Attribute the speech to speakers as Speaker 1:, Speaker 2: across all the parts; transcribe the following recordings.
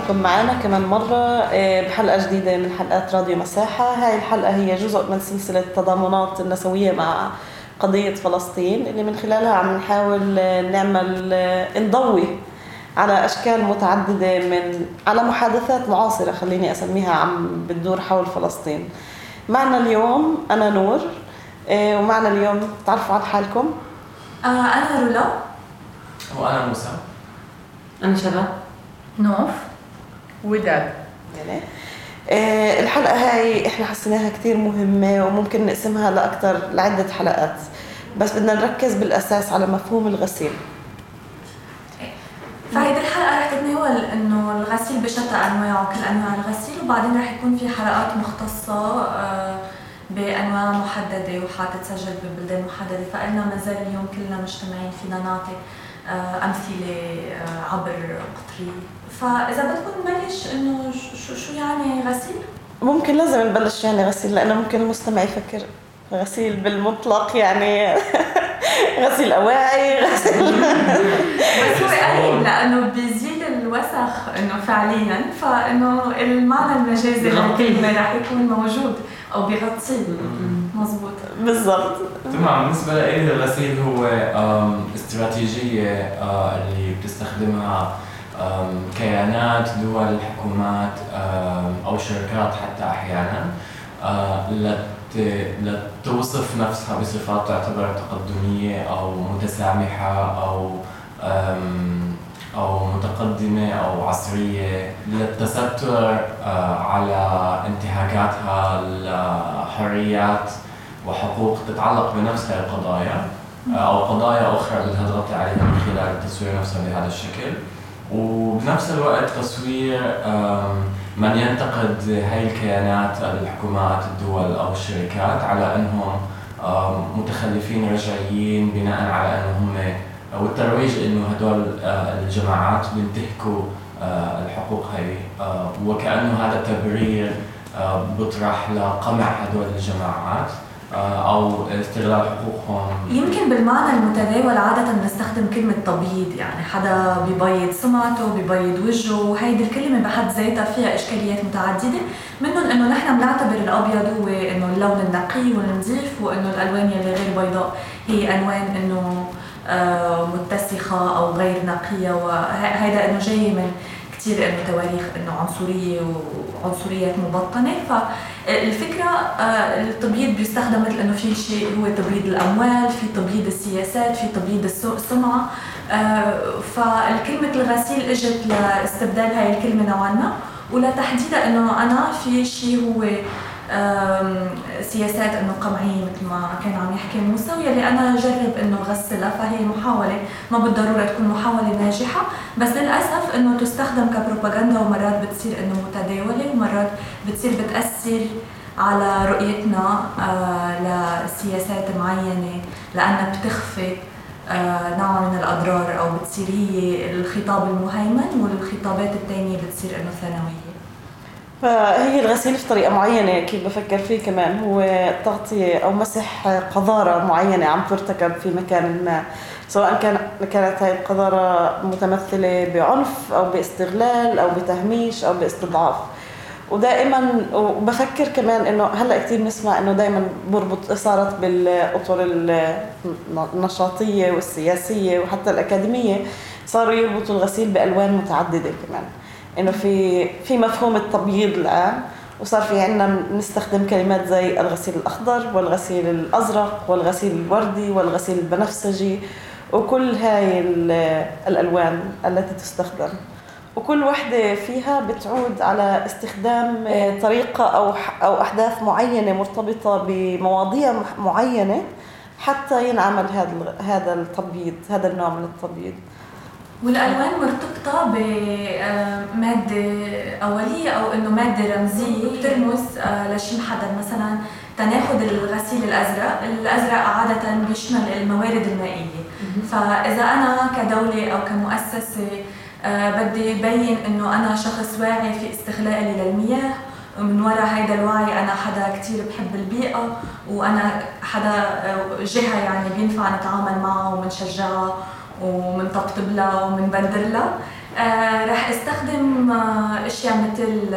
Speaker 1: فيكم معنا كمان مرة آه، بحلقة جديدة من حلقات راديو مساحة. هاي الحلقة هي جزء من سلسلة تضامنات النسوية مع قضية فلسطين اللي من خلالها عم نحاول آه، نعمل آه، نضوي على أشكال متعددة من على محادثات معاصرة خليني أسميها عم بتدور حول فلسطين. معنا اليوم أنا نور ومعنا اليوم تعرفوا عن حالكم؟
Speaker 2: أنا رولا.
Speaker 3: وأنا موسى.
Speaker 4: أنا شباب
Speaker 2: نوف. وداد.
Speaker 1: يعني آه الحلقة هاي إحنا حسيناها كثير مهمة وممكن نقسمها لأكثر لعدة حلقات. بس بدنا نركز بالأساس على مفهوم الغسيل.
Speaker 2: فهيدي الحلقة رح تتناول إنه الغسيل بشتى أنواعه كل أنواع الغسيل وبعدين رح يكون في حلقات مختصة آه، بأنواع محددة وحتتسجل ببلدان محددة. فقلنا مازال اليوم كلنا مجتمعين فينا نعطي آه، أمثلة عبر قطري. فإذا بدكم نبلش إنه شو شو يعني غسيل؟
Speaker 1: ممكن لازم نبلش يعني غسيل لأنه ممكن المستمع يفكر غسيل بالمطلق يعني غسيل أواعي غسيل
Speaker 2: بس هو قريب لأنه بيزيد الوسخ إنه فعليا فإنه المعنى المجازي للكلمه رح يكون موجود أو بيغطيه مزبوط
Speaker 1: بالضبط.
Speaker 3: تمام. بالنسبة لي الغسيل هو استراتيجية آه، اللي بتستخدمها كيانات دول حكومات أو شركات حتى أحيانا آه، لتوصف نفسها بصفات تعتبر تقدمية أو متسامحة أو أو متقدمة أو عصرية للتستر آه، على انتهاكاتها لحريات وحقوق تتعلق بنفس هذه القضايا آه، أو قضايا أخرى بدها تغطي عليها من خلال التصوير نفسها بهذا الشكل. وبنفس الوقت تصوير من ينتقد هاي الكيانات الحكومات الدول أو الشركات على أنهم متخلفين رجعيين بناء على انهم والترويج إنه هدول آه، الجماعات بينتهكوا آه، الحقوق هي آه، وكأنه هذا تبرير بيطرح لقمع هدول الجماعات. أو استغلال حقوقهم.
Speaker 2: يمكن بالمعنى المتداول عادة نستخدم كلمة تبييض يعني حدا ببيض سمعته ببيض وجهه وهيدي الكلمة بحد ذاتها فيها إشكاليات متعددة منهم إنه نحن بنعتبر الأبيض هو إنه اللون النقي والنظيف وإنه الألوان اللي غير بيضاء هي ألوان إنه آه، متسخة أو غير نقية وهذا إنه جاي من كثير إنه تواريخ إنه عنصرية وعنصريات مبطنة. فالفكرة آه، التبييض بيستخدم مثل إنه في شيء هو تبييض الأموال في تبييض السياسات في تبييض السمعة آه، فالكلمة الغسيل إجت لاستبدال هاي الكلمة نوعا ما. ولتحديدها إنه أنا في شيء هو سياسات إنه قمعية مثل ما كان عم يحكي موسى واللي أنا جرب إنه غسلها فهي محاولة. ما بالضرورة تكون محاولة ناجحة بس للأسف إنه تستخدم كبروباغندا ومرات بتصير إنه متداولة ومرات بتصير بتأثر على رؤيتنا آه، لسياسات معينة لأنها بتخفي آه، نوع من الأضرار أو بتصير هي الخطاب المهيمن والخطابات الثانية بتصير إنه ثانوية.
Speaker 1: فهي الغسيل في طريقة معينة كيف بفكر فيه كمان هو تغطية أو مسح قذارة معينة عم ترتكب في مكان ما سواء كان كانت هاي القذارة متمثلة بعنف أو باستغلال أو بتهميش أو باستضعاف. ودائما وبفكر كمان إنه هلأ كثير بنسمع إنه دائما بربط صارت بالأطر النشاطية والسياسية وحتى الأكاديمية صاروا يربطوا الغسيل بألوان متعددة كمان. إنه في في مفهوم التبييض الآن وصار في عندنا نستخدم كلمات زي الغسيل الأخضر والغسيل الأزرق والغسيل الوردي والغسيل البنفسجي وكل هاي الألوان التي تستخدم. وكل وحدة فيها بتعود على استخدام طريقة أو أو أحداث معينة مرتبطة بمواضيع معينة حتى ينعمل هذا هذا التبييض هذا النوع من التبييض.
Speaker 2: والألوان مرتبطة بماده آه، أولية أو إنه مادة رمزية بترمز آه، لشيء محدد. مثلا تناخذ الغسيل الأزرق، الأزرق عادة بيشمل الموارد المائية. فإذا أنا كدولة أو كمؤسسة آه، بدي بين إنه أنا شخص واعي في استغلالي للمياه ومن وراء هذا الوعي أنا حدا كثير بحب البيئة وأنا حدا جهة يعني بينفع نتعامل معها وبنشجعها ومنطبطب لها ومنبندر لها آه رح استخدم آه أشياء مثل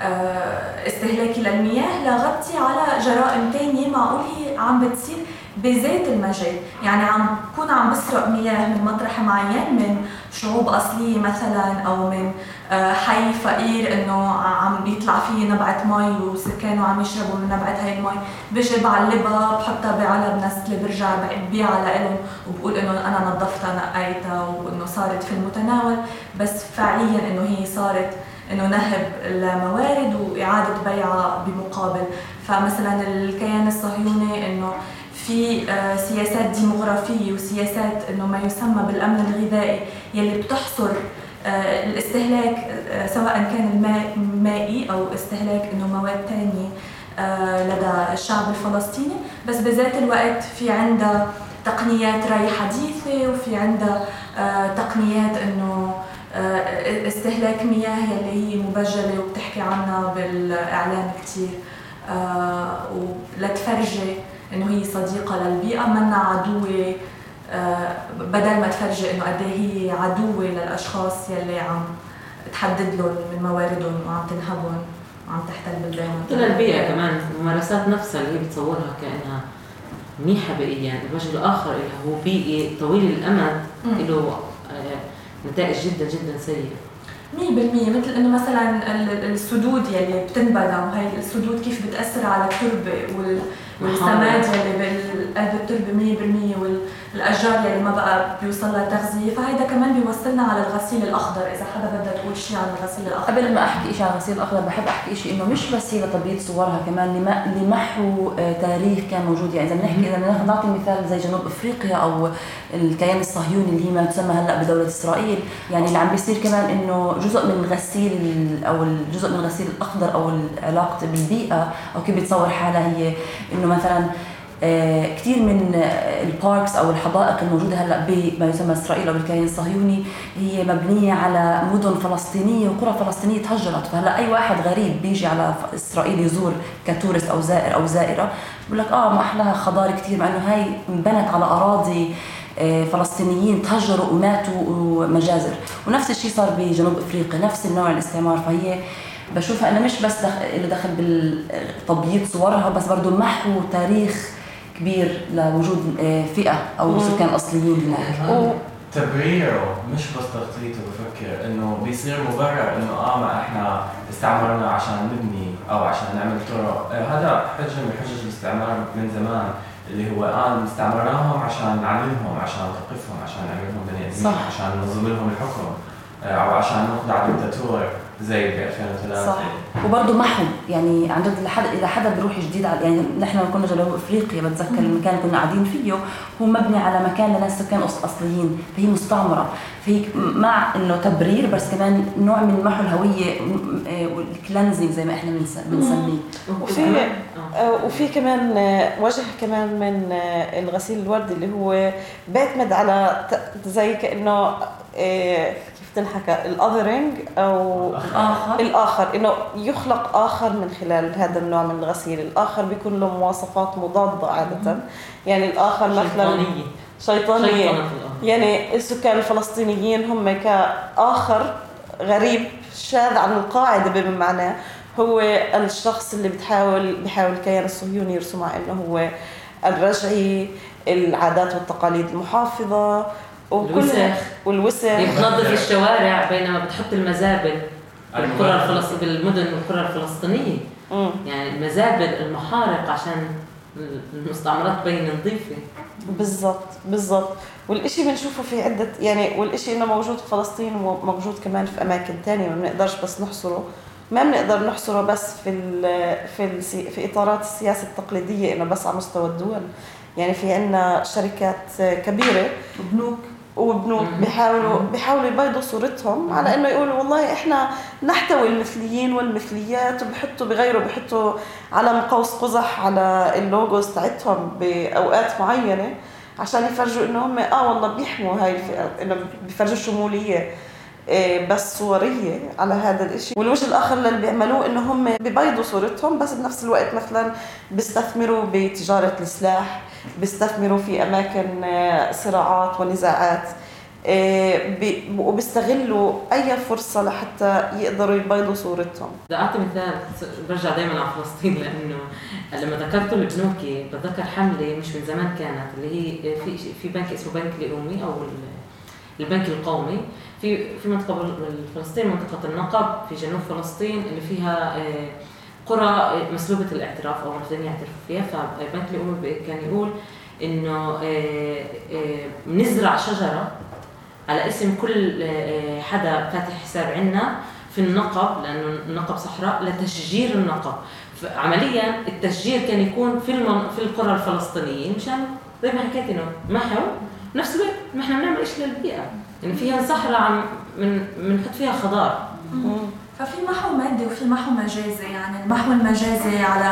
Speaker 2: آه استهلاكي للمياه لغطي على جرائم تانية معقول هي عم بتصير بذات المجال. يعني عم بكون عم بسرق مياه من مطرح معين من شعوب أصلية مثلا أو من آه، حي فقير إنه عم يطلع فيه نبعة مي وسكانه عم يشربوا من نبعة هاي المي بجي بعلبها بحطها بعلب نسلة برجع ببيعها لإلهم وبقول إنه أنا نظفتها نقيتها وإنه صارت في المتناول. بس فعليا إنه هي صارت إنه نهب الموارد وإعادة بيعها بمقابل. فمثلا الكيان الصهيوني إنه في آه، سياسات ديموغرافيه وسياسات إنه ما يسمى بالأمن الغذائي يلي بتحصر آه، الاستهلاك آه، سواء كان الماء مائي أو استهلاك إنه مواد ثانية لدى الشعب الفلسطيني. بس بذات الوقت في عندها تقنيات ري حديثة وفي عندها تقنيات إنه استهلاك مياه يلي هي مبجلة وبتحكي عنها بالإعلام كثير ولتفرجي إنه هي صديقة للبيئة منا عدوة آه، بدل ما تفرجي إنه قد إيه هي عدوة للأشخاص يلي عم تحدد لهم من مواردهم وعم تنهبهم وعم تحتل بلدانهم
Speaker 4: للبيئه كمان الممارسات نفسها اللي هي بتصورها كأنها منيحة بيئيا الوجه الآخر اللي هو بيئي طويل الأمد له آه، نتائج جدا جدا سيئة.
Speaker 2: 100% مثل إنه مثلا السدود يلي بتنبنى وهي السدود كيف بتأثر على التربة وال والسماد يلي بقلب التربه 100% والاشجار يلي ما بقى بيوصل لها تغذيه فهيدا كمان بيوصلنا على الغسيل الأخضر. إذا حدا بدها تقول شيء عن الغسيل الأخضر.
Speaker 5: قبل ما أحكي شيء عن الغسيل الأخضر بحب أحكي شيء إنه مش بس هي لتبييض صورها كمان لمحو آه، تاريخ كان موجود. يعني إذا بنحكي إذا نعطي مثال زي جنوب إفريقيا أو الكيان الصهيوني اللي هي ما تسمى هلأ بدولة إسرائيل. يعني اللي عم بيصير كمان إنه جزء من غسيل أو الجزء من الغسيل الأخضر أو علاقته بالبيئة أو كيف بتصور حالها هي إنه مثلا كثير من الباركس أو الحدائق الموجودة هلأ بما يسمى إسرائيل أو بالكيان الصهيوني هي مبنية على مدن فلسطينية وقرى فلسطينية تهجرت. فهلأ أي واحد غريب بيجي على إسرائيل يزور كتورست أو زائر أو زائرة بقول لك آه ما أحلاها خضار كثير مع إنه هاي انبنت على أراضي آه، فلسطينيين تهجروا وماتوا ومجازر. ونفس الشيء صار بجنوب إفريقيا نفس النوع الاستعمار. فهي بشوفها إنه مش بس دخل, دخل بالتبييض صورها بس برضه محو تاريخ كبير لوجود آه، فئة أو سكان أصليين هناك.
Speaker 3: تبريره مش بس تخطيطه بفكر إنه بيصير مبرر إنه آه ما إحنا استعمرنا عشان نبني أو عشان نعمل طرق. آه، هذا حجه من حجج الاستعمار من زمان اللي هو الان استعمرناهم عشان نعلمهم عشان نثقفهم عشان نعمل لهم بني آدمين عشان ننظم لهم الحكم آه، أو عشان نخضع دكتاتور زي ب 2003 صح.
Speaker 5: وبرضه محو. يعني عن جد لحد إذا حدا بيروح جديد على يعني نحن كنا جنوب أفريقيا بتذكر المكان اللي كنا قاعدين فيه هو مبني على مكان لناس سكان أصليين فهي مستعمرة. فهي مع إنه تبرير بس كمان نوع من محو الهوية والكلنزنج زي ما إحنا بنسميه.
Speaker 1: وفي آه، وفي كمان آه، وجه كمان من آه، الغسيل الوردي اللي هو بيعتمد على زي كأنه تنحكى الاذرنج أو الآخر. الآخر. إنه يخلق آخر من خلال هذا النوع من الغسيل. الآخر بيكون له مواصفات مضادة عادة. يعني الآخر مثلا شيطانية. شيطانية. يعني السكان الفلسطينيين هم كآخر غريب شاذ عن القاعدة بما معناه هو الشخص اللي بتحاول بحاول الكيان الصهيوني يرسمه إنه هو الرجعي العادات والتقاليد المحافظة
Speaker 4: والوسخ
Speaker 1: والوسخ
Speaker 4: بتنظف الشوارع بينما بتحط المزابل بالقرى الفلسطينية بالمدن والقرى الفلسطينية. يعني المزابل المحارق عشان المستعمرات تبين نظيفة
Speaker 1: بالضبط بالضبط. والإشي بنشوفه في عدة يعني والإشي إنه موجود في فلسطين وموجود كمان في أماكن تانية ما بنقدرش بس نحصره. ما بنقدر نحصره بس في ال في ال في إطارات السياسة التقليدية إنه بس على مستوى الدول. يعني في عندنا شركات كبيرة.
Speaker 5: وبنوك
Speaker 1: وبنوك بيحاولوا بيحاولوا يبيضوا صورتهم على إنه يقولوا والله إحنا نحتوي المثليين والمثليات وبحطوا بغيروا بحطوا علم قوس قزح على اللوجوز تاعتهم بأوقات معينة عشان يفرجوا إنه هم آه والله بيحموا هاي الفئات إنه بيفرجوا شمولية. إيه، بس صورية على هذا الشيء والوجه الآخر اللي بيعملوه إنه هم ببيضوا صورتهم بس بنفس الوقت مثلا بيستثمروا بتجارة السلاح بيستثمروا في أماكن آه، صراعات ونزاعات آه، وبيستغلوا أي فرصة لحتى يقدروا يبيضوا صورتهم.
Speaker 4: بدي أعطي مثال برجع دائما على فلسطين لأنه لما ذكرت البنوكي بتذكر حملة مش من زمان كانت اللي هي في في بنك اسمه بنك الامي أو البنك القومي في في منطقة فلسطين منطقة النقب في جنوب فلسطين اللي فيها آه، قرى مسلوبة الاعتراف أو رافضين يعترفوا فيها. فبنك الامي كان يقول إنه آه، نزرع شجرة على اسم كل آه، حدا فاتح حساب عندنا في النقب لأنه النقب صحراء لتشجير النقب. عمليا التشجير كان يكون في. في القرى الفلسطينية. مشان زي ما حكيت إنه محو نفس الوقت ما إحنا بنعمل شيء للبيئة. يعني فيها صحراء من بنحط فيها خضار.
Speaker 2: ففي محو مادي وفي محو مجازي يعني المحو المجازي على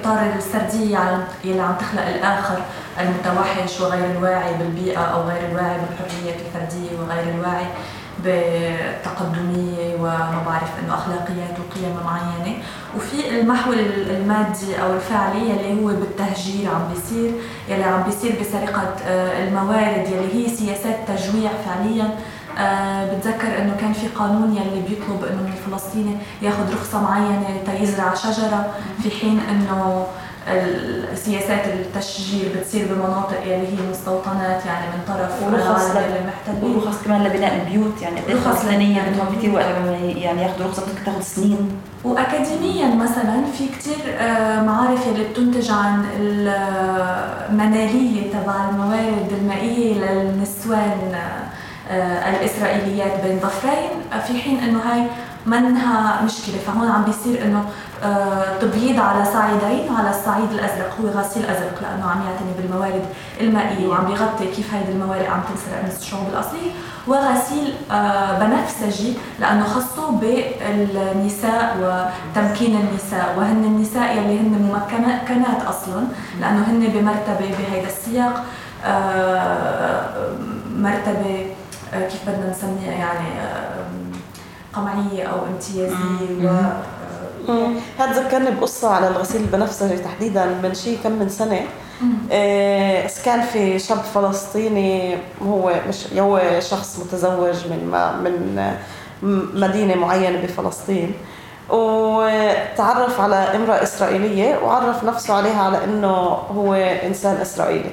Speaker 2: إطار السردية على يلي عم تخلق الآخر المتوحش وغير الواعي بالبيئة أو غير الواعي بالحرية الفردية وغير الواعي. بالتقدمية وما بعرف إنه اخلاقيات وقيم معينة. وفي المحو المادي أو الفعلي يلي هو بالتهجير عم بيصير يلي عم بيصير بسرقة آه، الموارد يلي هي سياسات تجويع فعليا. أه بتذكر إنه كان في قانون يلي بيطلب إنه من الفلسطيني ياخذ رخصة معينة ليزرع شجرة في حين إنه السياسات التشجير بتصير بمناطق يلي هي مستوطنات يعني من طرف
Speaker 5: ورخص المحتلين ورخص كمان لبناء البيوت يعني رخص فلانية بدهم كثير وقت يعني ياخذوا رخصة ممكن تاخذ سنين.
Speaker 2: واكاديميا مثلا في كثير آه، معارف اللي بتنتج عن المناليه تبع الموارد المائية للنسوان آه، الإسرائيليات بين ضفرين في حين إنه هاي منها مشكلة. فهون عم بيصير إنه آه، تبييض على صعيدين على الصعيد الأزرق هو غسيل أزرق لأنه عم يعتني بالموارد المائية وعم بيغطي كيف هيدي الموارد عم تنسرق من الشعوب الأصلية. وغسيل آه، بنفسجي لأنه خصه بالنساء وتمكين النساء وهن النساء يلي هن ممكنات أصلا لأنه هن بمرتبة بهيدا السياق مرتبة كيف بدنا نسميها يعني قمعية أو امتيازية و
Speaker 1: هذا ذكرني بقصة على الغسيل البنفسجي تحديدا من شيء كم من سنة. إيه كان في شاب فلسطيني هو مش هو شخص متزوج من من مدينة معينة بفلسطين وتعرف على امرأة إسرائيلية وعرف نفسه عليها على إنه هو إنسان إسرائيلي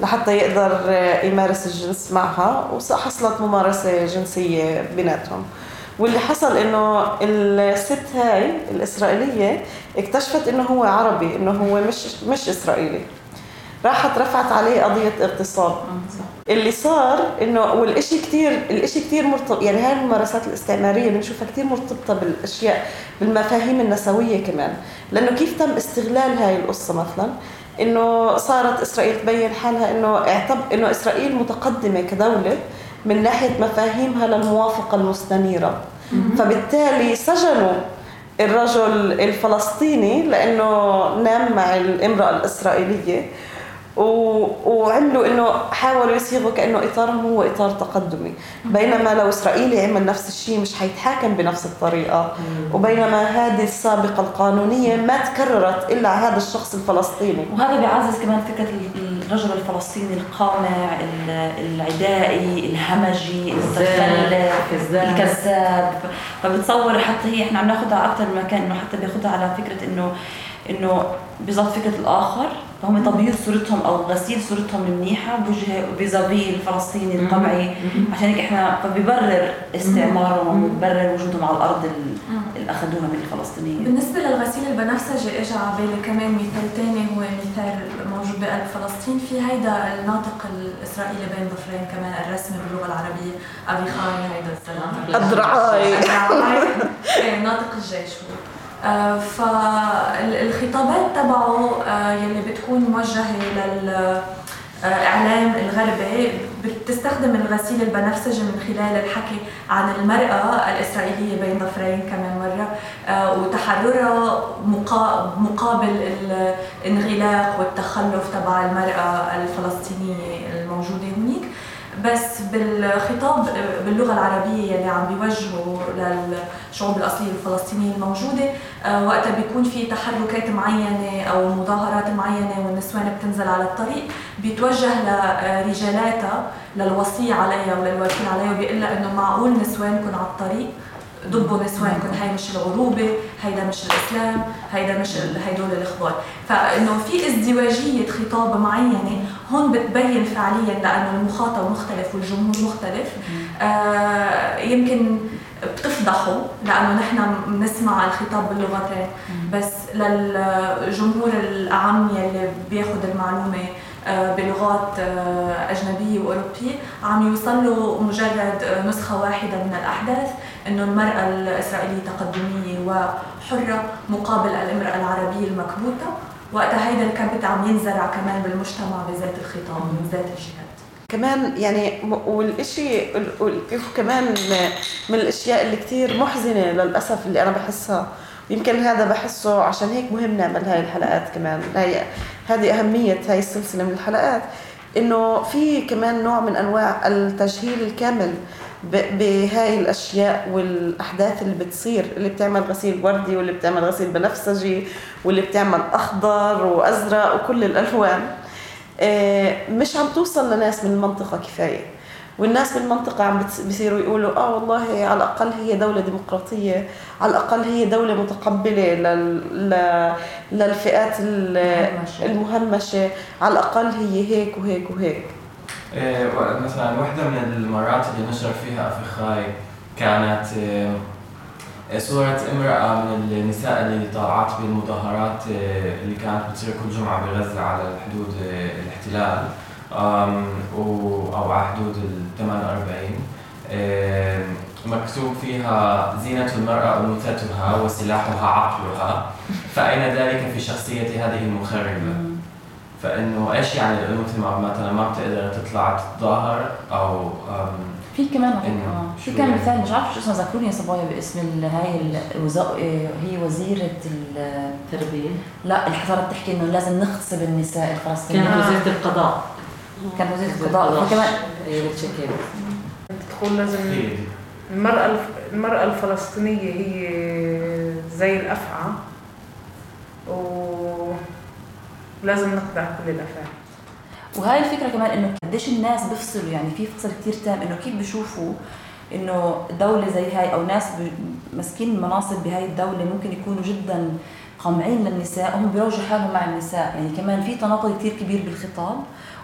Speaker 1: لحتى يقدر يمارس الجنس معها وحصلت ممارسة جنسية بيناتهم. واللي حصل إنه الست هاي الإسرائيلية اكتشفت إنه هو عربي إنه هو مش مش إسرائيلي. راحت رفعت عليه قضية اغتصاب. اللي صار إنه والشيء كثير الشيء كثير مرتبط يعني هاي الممارسات الاستعمارية بنشوفها كثير مرتبطة بالأشياء بالمفاهيم النسوية كمان. لأنه كيف تم استغلال هاي القصة مثلا؟ إنه صارت إسرائيل تبين حالها إنه اعتب إنه إسرائيل متقدمة كدولة من ناحية مفاهيمها للموافقة المستنيرة. فبالتالي سجنوا الرجل الفلسطيني لأنه نام مع الامرأة الإسرائيلية وعملوا إنه حاولوا يصيغوا كأنه إطارهم هو إطار تقدمي. بينما لو إسرائيلي عمل نفس الشيء مش حيتحاكم بنفس الطريقة. وبينما هذه السابقة القانونية ما تكررت إلا على هذا الشخص الفلسطيني.
Speaker 5: وهذا بيعزز كمان فكرة الرجل الفلسطيني القامع العدائي الهمجي المتخلف الكذاب. فبتصور حتى هي إحنا عم ناخذها أكثر من مكان إنه حتى بياخذها على فكرة انه إنه بيظل فكرة الآخر. فهم تبييض صورتهم أو غسيل صورتهم المنيحة بوجه فيزافي الفلسطيني القمعي عشان هيك إحنا فبيبرر استعمارهم وبيبرر وجودهم على الأرض اللي أخذوها من الفلسطينيين.
Speaker 2: بالنسبة للغسيل البنفسجي اجى على بالي كمان مثال ثاني هو مثال موجود بقلب فلسطين. في هيدا الناطق الإسرائيلي بين ضفرين كمان الرسمي باللغة العربية أبي خاي هيدا
Speaker 1: الزلمة. الدرعاي
Speaker 2: إيه، ناطق الجيش هو. فالخطابات تبعه آه، يلي بتكون موجهة لل الاعلام الغربي بتستخدم الغسيل البنفسجي من خلال الحكي عن المرأة الإسرائيلية بين ظفرين كمان مرة آه، وتحررها مقابل الانغلاق والتخلف تبع المرأة الفلسطينية الموجودة بس بالخطاب باللغة العربية يلي عم بيوجهوا للشعوب الأصلية الفلسطينية الموجودة آه، وقتها بيكون في تحركات معينة أو مظاهرات معينة والنسوان بتنزل على الطريق بيتوجه لرجالاتها للوصي عليها وللوكيل عليها وبيقول لها إنه معقول نسوانكم على الطريق؟ دبوا نسوانكم هاي مش العروبة هيدا مش الإسلام هيدا مش هيدول الاخبار فإنه في ازدواجية خطاب معينة هون بتبين فعليا لأنه المخاطب مختلف والجمهور مختلف. آه يمكن بتفضحوا لأنه نحن بنسمع الخطاب باللغتين بس للجمهور الاعم يلي بياخذ المعلومة آه، بلغات آه، أجنبية وأوروبية عم يوصلوا مجرد آه، نسخة واحدة من الأحداث إنه المرأة الإسرائيلية تقدمية وحرة مقابل الامرأة العربية المكبوتة. وقتها هيدا الكبت عم ينزرع كمان بالمجتمع بذات الخطاب من ذات الجهات
Speaker 1: كمان يعني والشيء كمان من الأشياء اللي كثير محزنة للأسف اللي أنا بحسها. يمكن هذا بحسه عشان هيك مهم نعمل هاي الحلقات كمان. هاي هذه أهمية هاي السلسلة من الحلقات. إنه في كمان نوع من أنواع التجهيل الكامل بهاي الأشياء والأحداث اللي بتصير اللي بتعمل غسيل وردي واللي بتعمل غسيل بنفسجي واللي بتعمل أخضر وأزرق وكل الألوان. آه، مش عم توصل لناس من المنطقة كفاية. والناس بالمنطقة عم بيصيروا يقولوا آه والله على الأقل هي دولة ديمقراطية على الأقل هي دولة متقبلة لل... للفئات المهمشة على الأقل هي هيك وهيك وهيك.
Speaker 3: مثلا واحدة من المرات اللي نشر فيها أفخاي كانت إيه صورة امرأة من النساء اللي طالعات بالمظاهرات اللي كانت بتصير كل جمعة بغزة على إيه الاحتلال أو على حدود ال 48 مكتوب فيها زينة المرأة أنوثتها وسلاحها عقلها فأين ذلك في شخصية هذه المخربة؟ فإنه إيش يعني الأنوثة مثلا ما بتقدر تطلع تتظاهر أو
Speaker 5: في كمان آه. في كان مثال مش عارف شو اسمه ذكروني يا صبايا باسم هاي الوزا... هي وزيرة
Speaker 4: التربية.
Speaker 5: لا اللي صارت تحكي إنه لازم نغتصب النساء
Speaker 4: الفلسطينيات كانت وزيرة القضاء.
Speaker 5: كان وزير القضاء. فكمان
Speaker 6: تدخل لازم المرأة المرأة الفلسطينية هي زي الأفعى ولازم نقطع كل الأفعى
Speaker 5: وهاي الفكرة كمان إنه قديش الناس بيفصلوا يعني في فصل كثير تام إنه كيف بيشوفوا إنه دولة زي هاي أو ناس ماسكين المناصب بهاي الدولة ممكن يكونوا جدا قمعين للنساء هم بيروجوا حالهم مع النساء. يعني كمان في تناقض كثير كبير بالخطاب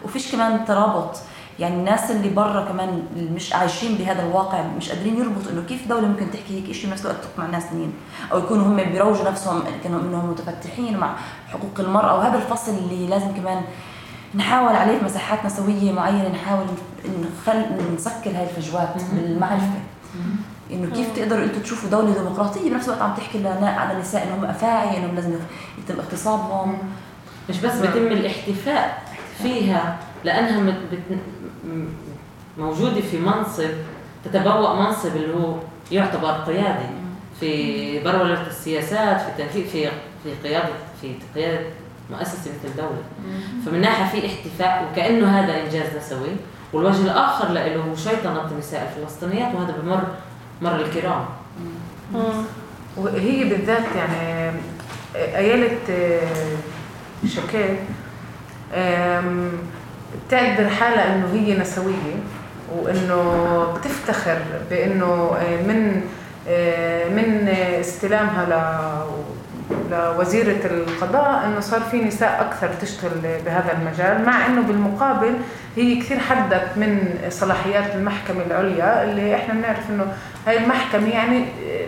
Speaker 5: وفيش كمان ترابط. يعني الناس اللي برا كمان مش عايشين بهذا الواقع مش قادرين يربطوا إنه كيف دولة ممكن تحكي هيك شيء بنفس الوقت مع ناس ثانيين أو يكونوا هم بيروجوا نفسهم كانوا إنهم متفتحين مع حقوق المرأة. وهذا الفصل اللي لازم كمان نحاول عليه في مساحات نسويه معينة نحاول نخل نسكر هاي الفجوات بالمعرفة. إنه كيف تقدروا أنتم تشوفوا دولة ديمقراطية؟ بنفس الوقت عم تحكي على النساء إنهم أفاعي إنهم لازم يتم اغتصابهم.
Speaker 4: مش بس بيتم الاحتفاء فيها. لأنها موجودة في منصب تتبوأ منصب اللي هو يعتبر قيادي في برولة السياسات في تنفيذ في في قيادة في قيادة مؤسسة مثل دولة. فمن ناحية في احتفاء وكأنه هذا إنجاز نسوي. والوجه الآخر له هو شيطنة النساء الفلسطينيات وهذا بمر مر الكرام.
Speaker 6: وهي بالذات يعني أيالة آه، بتعتبر حالها إنه هي نسوية وإنه بتفتخر بإنه آه، من آه، من استلامها لوزيرة القضاء إنه صار في نساء أكثر تشتغل بهذا المجال مع إنه بالمقابل هي كثير حدت من صلاحيات المحكمة العليا اللي إحنا بنعرف إنه هاي المحكمة يعني آه،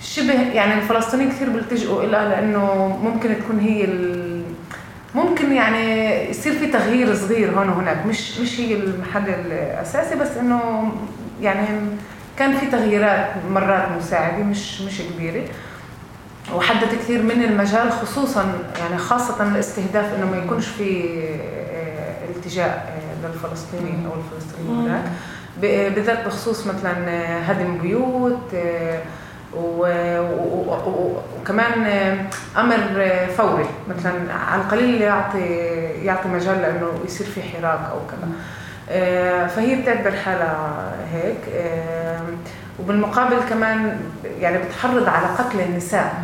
Speaker 6: شبه يعني الفلسطينيين كثير بيلتجئوا لها لإنه ممكن تكون هي ممكن يعني يصير في تغيير صغير هون وهناك. مش مش هي المحل الأساسي بس إنه يعني كان في تغييرات مرات مساعدة مش مش كبيرة. وحدد كثير من المجال خصوصا يعني خاصة الاستهداف إنه ما يكونش في آه، التجاء آه، للفلسطينيين أو الفلسطينيين هناك. بالذات بخصوص مثلا هدم بيوت آه، وكمان أمر فوري. مثلا على القليل يعطي يعطي مجال لأنه يصير في حراك أو كذا. آه، فهي بتعتبر حالها هيك. آه، وبالمقابل كمان يعني بتحرض على قتل النساء.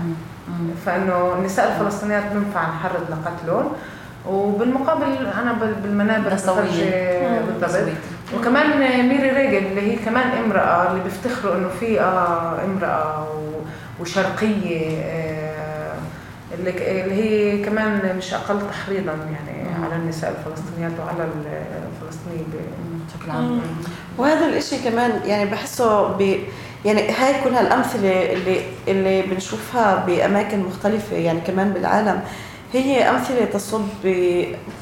Speaker 6: فإنه النساء الفلسطينيات بنفع نحرض لقتلهم. وبالمقابل أنا بالمنابر
Speaker 5: بالضبط
Speaker 6: وكمان ميري ريجن اللي هي كمان امرأة اللي بيفتخروا إنه في آه امرأة وشرقية آه، اللي هي كمان مش أقل تحريضا يعني
Speaker 5: مم.
Speaker 6: على النساء الفلسطينيات وعلى الفلسطينيين
Speaker 5: بشكل عام
Speaker 1: وهذا الإشي كمان يعني بحسه ب يعني هاي كل هالامثله اللي اللي بنشوفها بأماكن مختلفة يعني كمان بالعالم هي أمثلة تصب.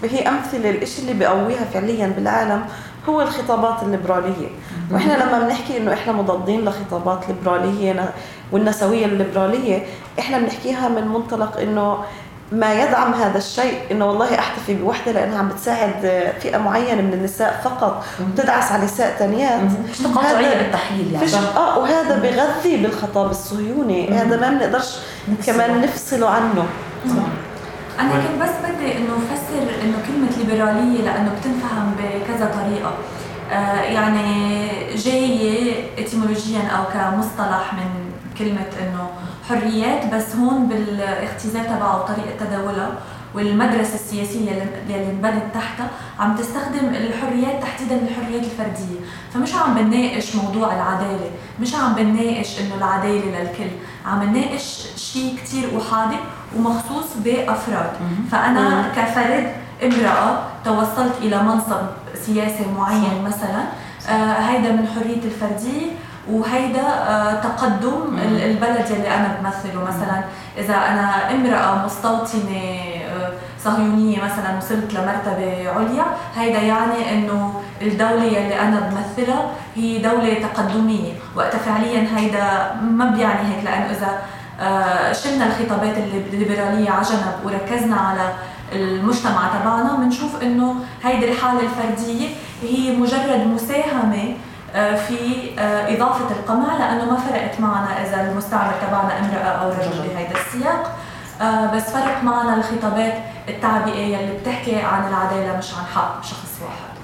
Speaker 1: هي أمثلة الإشي اللي بقويها فعليا بالعالم هو الخطابات الليبرالية. وإحنا لما بنحكي إنه إحنا مضادين لخطابات ليبرالية والنسوية الليبرالية إحنا بنحكيها من منطلق إنه ما يدعم هذا الشيء إنه والله أحتفي بوحدة لأنها عم بتساعد فئة معينة من النساء فقط وبتدعس على نساء ثانيات
Speaker 5: مش
Speaker 1: تقاطعية
Speaker 5: بالتحليل يعني.
Speaker 1: فيش آه وهذا بغذي بالخطاب الصهيوني. هذا ما بنقدرش كمان نفصله عنه.
Speaker 2: أنا كنت بس بدي إنه أفسر إنه كلمة ليبراليه لأنه بتنفهم بكذا طريقة. آه يعني جاية اتيمولوجيا أو كمصطلح من كلمة إنه حريات بس هون بالاختزال تبعه وطريقة تداولها والمدرسة السياسية اللي اللي انبنت تحتها عم تستخدم الحريات تحديدا الحريات الفردية. فمش عم بنناقش موضوع العدالة مش عم بنناقش إنه العدالة للكل عم نناقش شيء كتير أحادي ومخصوص بأفراد. فأنا كفرد امرأة توصلت إلى منصب سياسي معين مثلا. آه هيدا من حرية الفردية وهيدا آه تقدم ال- البلد يلي أنا بمثله. مثلا إذا أنا امرأة مستوطنة آه، صهيونية مثلا وصلت لمرتبة عليا هيدا يعني إنه الدولة يلي أنا بمثلها هي دولة تقدمية. وقتها فعليا هيدا ما بيعني هيك لأنه إذا شلنا الخطابات اللي- الليبرالية على جنب وركزنا على المجتمع تبعنا بنشوف إنه هيدي الحالة الفردية هي مجرد مساهمة آه، في آه، إضافة القمع لأنه ما فرقت معنا إذا المستعمر تبعنا امرأة أو رجل بهيدا السياق. آه، بس فرق معنا الخطابات التعبئية اللي بتحكي عن العدالة مش عن حق شخص واحد.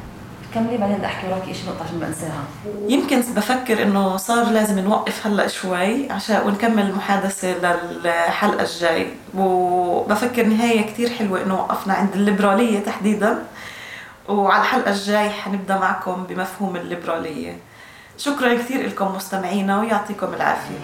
Speaker 5: كملي بعدين بدي أحكي وراكي شيء نقطة عشان بنساها
Speaker 1: يمكن بفكر إنه صار لازم نوقف هلأ شوي عشان ونكمل المحادثه للحلقة الجاي. وبفكر نهاية كتير حلوة إنه وقفنا عند الليبرالية تحديدا. وعلى الحلقة الجاي حنبدأ معكم بمفهوم الليبرالية. شكرا كثير لكم مستمعينا ويعطيكم العافية.